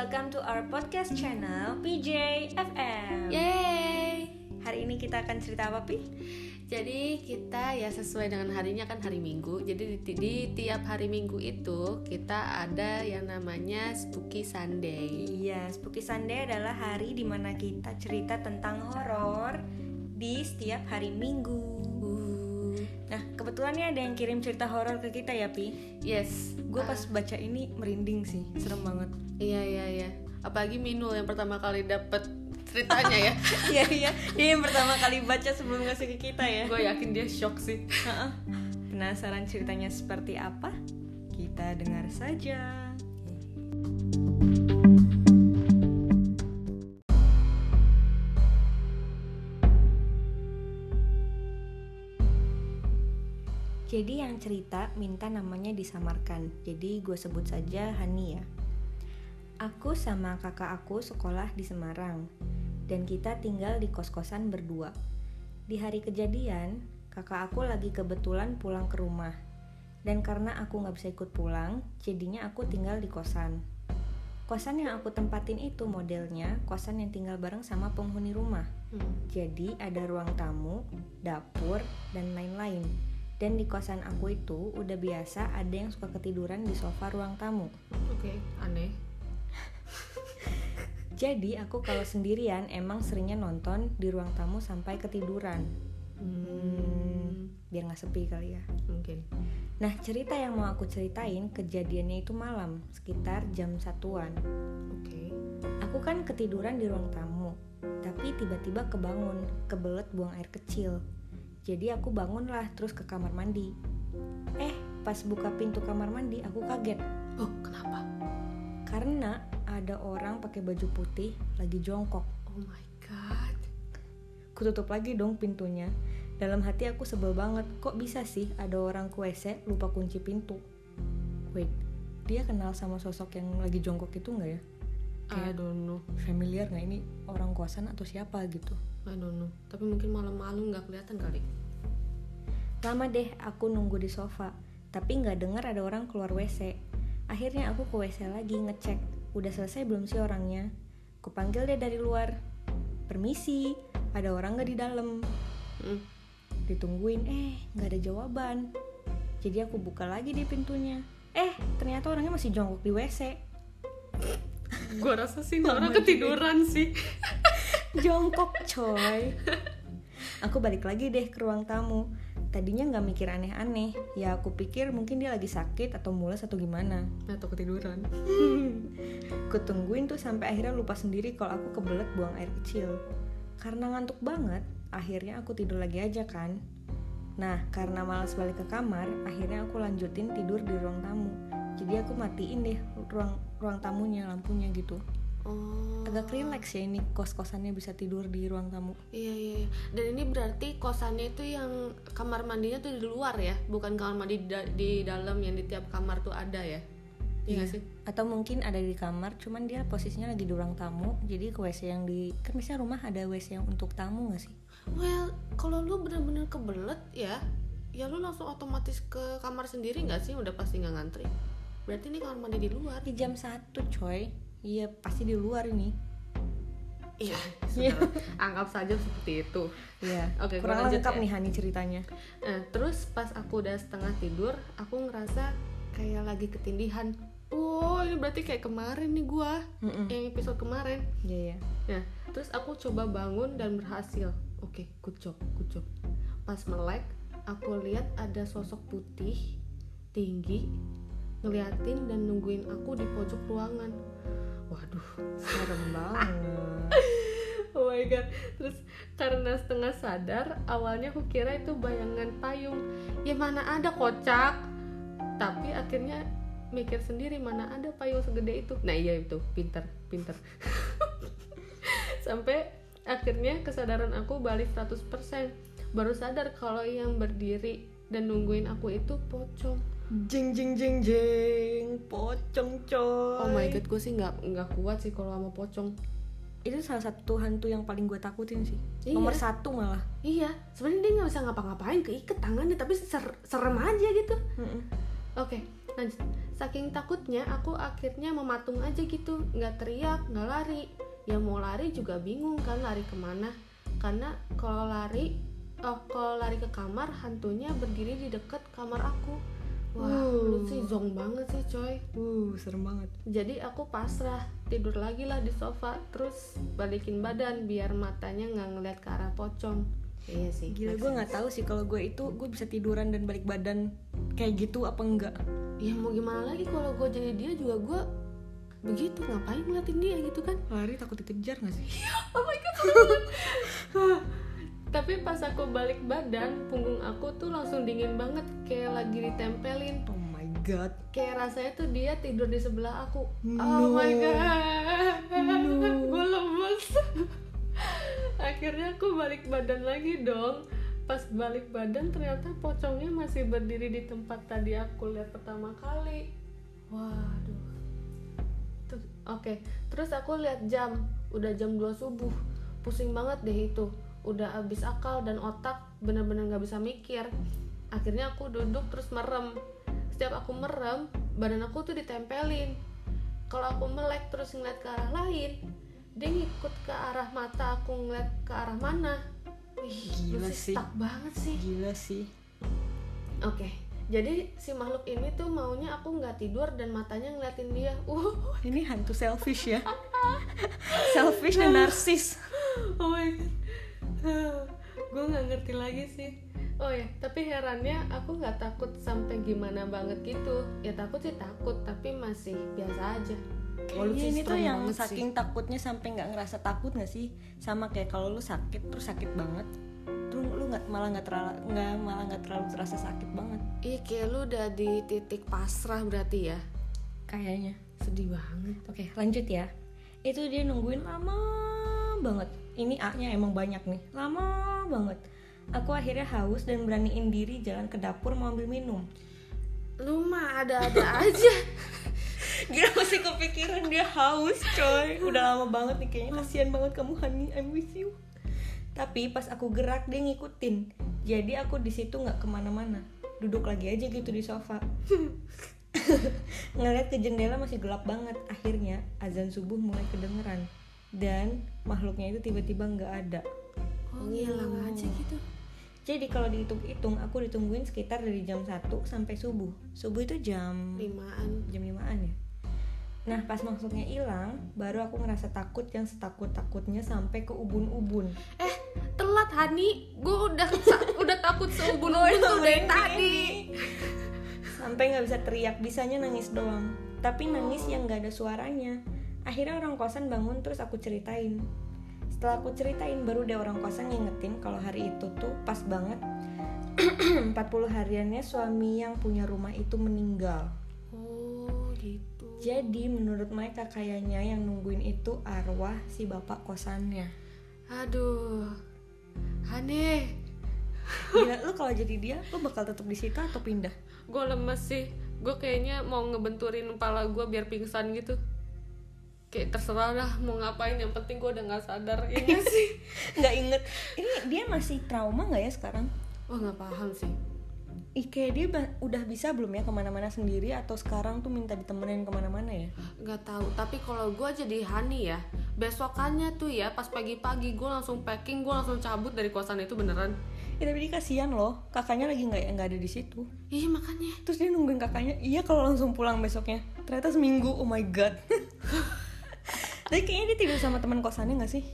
welcome to our podcast channel PJ FM. Yeay. Hari ini kita akan cerita apa, Pi? Jadi kita ya sesuai dengan harinya kan hari Minggu. Jadi di, di tiap hari Minggu itu kita ada yang namanya Spooky Sunday. Iya, Spooky Sunday adalah hari di mana kita cerita tentang horor di setiap hari Minggu. Kebetulan nih ada yang kirim cerita horor ke kita ya, Pi. yes. Gue pas baca ini merinding sih, serem banget. Iya iya iya. Apalagi Minul yang pertama kali dapet ceritanya ya. Iya iya, dia yang pertama kali baca sebelum ngasih ke kita ya. Gue yakin dia shock sih. Penasaran ceritanya seperti apa? Kita dengar saja. Jadi yang cerita minta namanya disamarkan. Jadi gue sebut saja Hani ya. Aku sama kakak aku sekolah di Semarang dan kita tinggal di kos-kosan berdua. Di hari kejadian, kakak aku lagi kebetulan pulang ke rumah. Dan karena aku nggak bisa ikut pulang, jadinya aku tinggal di kosan. Kosan yang aku tempatin itu modelnya kosan yang tinggal bareng sama penghuni rumah. Hmm. Jadi ada ruang tamu, dapur, dan lain-lain. Dan di kosan aku itu udah biasa ada yang suka ketiduran di sofa ruang tamu. Oke, aneh. Jadi aku kalau sendirian emang seringnya nonton di ruang tamu sampai ketiduran. Hmm, biar nggak sepi kali ya. Mungkin. Nah cerita yang mau aku ceritain kejadiannya itu malam sekitar jam satuan. Oke. Aku kan ketiduran di ruang tamu, tapi tiba-tiba kebangun, kebelet buang air kecil. Jadi aku bangunlah terus ke kamar mandi. Eh pas buka pintu kamar mandi aku kaget Oh, kenapa? karena ada orang pakai baju putih lagi jongkok. Oh my god. Kututup lagi dong pintunya. Dalam hati aku sebel banget, kok bisa sih ada orang ke WC lupa kunci pintu? Wait, dia kenal sama sosok yang lagi jongkok itu nggak ya? I Kayak don't know. familiar nggak ini orang kosan atau siapa gitu? I don't know. Tapi mungkin malam-malam nggak kelihatan kali. Lama deh aku nunggu di sofa, tapi nggak dengar ada orang keluar WC. Akhirnya aku ke WC lagi ngecek, udah selesai belum sih orangnya? Kupanggil dia dari luar. Permisi, ada orang nggak di dalam? Hmm. Ditungguin, eh nggak ada jawaban. Jadi aku buka lagi di pintunya. Eh, ternyata orangnya masih jongkok di WC. Gua rasa sih Mama orang ketiduran sih. Jongkok coy. Aku balik lagi deh ke ruang tamu. Tadinya nggak mikir aneh-aneh. Ya aku pikir mungkin dia lagi sakit atau mules atau gimana. Atau ketiduran. Kutungguin tuh sampai akhirnya lupa sendiri kalau aku kebelet buang air kecil. Karena ngantuk banget, akhirnya aku tidur lagi aja kan. Nah, karena malas balik ke kamar, akhirnya aku lanjutin tidur di ruang tamu. Jadi aku matiin deh ruang ruang tamunya lampunya gitu. Oh. Agak rileks ya ini kos-kosannya bisa tidur di ruang tamu. Iya, iya iya. Dan ini berarti kosannya itu yang kamar mandinya tuh di luar ya, bukan kamar mandi di, da- di dalam yang di tiap kamar tuh ada ya. Iya nggak sih? Atau mungkin ada di kamar, cuman dia posisinya lagi di ruang tamu. Jadi ke WC yang di kan biasanya rumah ada WC yang untuk tamu nggak sih? Well, kalau lu bener-bener kebelet ya, ya lu langsung otomatis ke kamar sendiri nggak sih? Udah pasti nggak ngantri. Berarti ini kamar mandi di luar. Di jam satu coy. Iya pasti di luar ini. Iya. saudara. Anggap saja seperti itu. Iya. Oke, gua Kurang lengkap ya. nih Hani ceritanya. Nah, terus pas aku udah setengah tidur, aku ngerasa kayak lagi ketindihan. Wow, ini berarti kayak kemarin nih gua, Mm-mm. yang episode kemarin. Iya iya. Nah, terus aku coba bangun dan berhasil. Oke, good job, good job. Pas melek, aku lihat ada sosok putih, tinggi, ngeliatin dan nungguin aku di pojok ruangan. Waduh, Serem banget. oh my god. Terus karena setengah sadar, awalnya aku kira itu bayangan payung. Ya mana ada kocak. Tapi akhirnya mikir sendiri mana ada payung segede itu. Nah iya itu, pinter, pinter. Sampai akhirnya kesadaran aku balik 100%. Baru sadar kalau yang berdiri dan nungguin aku itu pocong. Jeng jeng jeng jeng. Pocong coy. Oh my god, gue sih nggak nggak kuat sih kalau sama pocong. Itu salah satu hantu yang paling gue takutin sih. Iya. Nomor satu malah. Iya, sebenarnya dia nggak bisa ngapa-ngapain, keikat tangannya, tapi ser- serem aja gitu. Mm-mm. Oke, lanjut saking takutnya aku akhirnya mematung aja gitu nggak teriak nggak lari ya mau lari juga bingung kan lari ke mana karena kalau lari oh kalau lari ke kamar hantunya berdiri di deket kamar aku wah Uh. lu sih zong banget sih coy Uh, serem banget. jadi aku pasrah tidur lagi lah di sofa terus balikin badan biar matanya nggak ngeliat ke arah pocong iya sih Gila, gue nggak tahu sih kalau gue itu gue bisa tiduran dan balik badan kayak gitu apa enggak? ya mau gimana lagi kalau gue jadi dia juga gue begitu ngapain ngeliatin dia gitu kan Lari takut dikejar nggak sih? oh my god tapi pas aku balik badan punggung aku tuh langsung dingin banget kayak lagi ditempelin. Oh my god. kayak rasanya tuh dia tidur di sebelah aku. No. oh my god. No. gue lemes. Akhirnya aku balik badan lagi dong. Pas balik badan ternyata pocongnya masih berdiri di tempat tadi aku lihat pertama kali. Waduh. Oke. Terus aku lihat jam. Udah jam 2 subuh. Pusing banget deh itu udah habis akal dan otak bener-bener nggak bisa mikir. Akhirnya aku duduk terus merem. Setiap aku merem badan aku tuh ditempelin. Kalau aku melek terus ngeliat ke arah lain dia ngikut ke arah mata aku ngeliat ke arah mana. Wih, Gila sih stuck banget sih. Gila sih. oke jadi si makhluk ini tuh maunya aku nggak tidur dan matanya ngeliatin dia. Uh Ini hantu selfish ya. selfish dan narsis. oh my god gue nggak ngerti lagi sih oh ya tapi herannya aku nggak takut sampai gimana banget gitu ya takut sih takut tapi masih biasa aja Kayaknya sih ini tuh yang sih. saking takutnya sampai nggak ngerasa takut nggak sih? Sama kayak kalau lu sakit terus sakit banget, terus lu nggak malah nggak terlalu nggak malah nggak terlalu terasa sakit banget. Ih kayak lu udah di titik pasrah berarti ya Kayaknya. Sedih banget Oke lanjut ya. Itu dia nungguin lama banget. Ini A-nya emang banyak nih, lama banget. Aku akhirnya haus dan beraniin diri jalan ke dapur mau ambil minum. Lu mah ada-ada aja. Gila masih kepikiran dia haus coy. Udah lama banget nih kayaknya. Kasian banget kamu Hani I'm with you. Tapi pas aku gerak dia ngikutin. Jadi aku di situ nggak ke mana-mana. Duduk lagi aja gitu di sofa. Ngeliat ke jendela masih gelap banget. Akhirnya azan subuh mulai kedengeran Dan makhluknya itu tiba-tiba nggak ada. Oh ngilang aja gitu. Jadi kalau dihitung-hitung aku ditungguin sekitar dari jam 1 sampai subuh. Subuh itu jam Limaan. jam 5an ya. Nah pas maksudnya hilang baru aku ngerasa takut yang setakut-takutnya sampai ke ubun-ubun. Eh telat Hani. Gue udah udah takut seubun-ubun tuh dari tadi. Sampai nggak bisa teriak, bisanya nangis doang. Tapi nangis yang nggak ada suaranya Akhirnya orang kosan bangun terus aku ceritain. Setelah aku ceritain baru deh orang kosan ngingetin kalau hari itu tuh pas banget. 40 hariannya suami yang punya rumah itu meninggal. Oh gitu. Jadi menurut mereka kayaknya yang nungguin itu arwah si bapak kosannya. Aduh Hani Gila, lu kalau jadi dia, lu bakal tetap di situ atau pindah? Gue lemes sih. Gue kayaknya mau ngebenturin kepala gue biar pingsan gitu Kayak terserah dah mau ngapain Yang penting gue udah gak sadar Ya nggak sih Nggak inget. Ini dia masih trauma nggak ya sekarang? Wah gak paham sih Ih, kayak dia udah bisa belum ya ke mana-mana sendiri atau sekarang tuh minta ditemenin ke mana-mana ya? Gak tahu tapi kalau gue jadi Hani ya Besokannya tuh ya pas pagi-pagi gue langsung packing Gue langsung cabut dari kosan itu beneran Ya tapi dia kasihan loh, kakaknya lagi nggak nggak ada di situ. Iya makanya Terus dia nungguin kakaknya, iya kalau langsung pulang besoknya. Ternyata seminggu, oh my god. tapi kayaknya dia tidur sama teman kosannya nggak sih?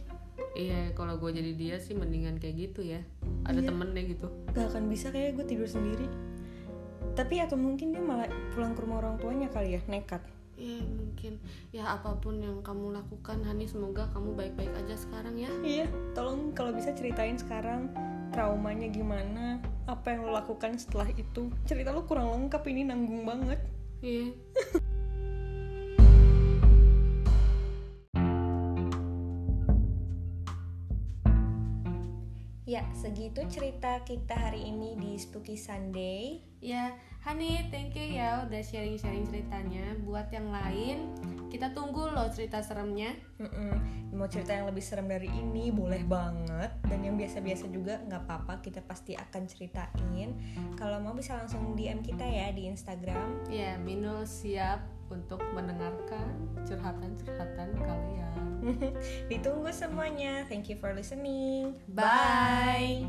Iya kalau gue jadi dia sih mendingan kayak gitu ya Ada Iya. temennya gitu Gak akan bisa kayak gue tidur sendiri. Tapi atau mungkin dia malah pulang ke rumah orang tuanya kali ya, nekat. Iya mungkin Ya apa pun yang kamu lakukan Hani semoga kamu baik-baik aja sekarang ya Iya, tolong kalau bisa ceritain sekarang traumanya gimana, apa yang lo lakukan setelah itu. Cerita lo kurang lengkap ini nanggung banget. Iya Ya, segitu cerita kita hari ini di Spooky Sunday. Ya, Hani, thank you ya udah sharing-sharing ceritanya. Buat yang lain, kita tunggu loh cerita seremnya. Mm-mm. Mau cerita yang lebih serem dari ini boleh banget dan yang biasa-biasa juga nggak apa-apa kita pasti akan ceritain. Kalau mau bisa langsung DM kita ya di Instagram. Ya, Minul siap untuk mendengarkan curhatan-curhatan kalian. Ditunggu semuanya. Thank you for listening. Bye.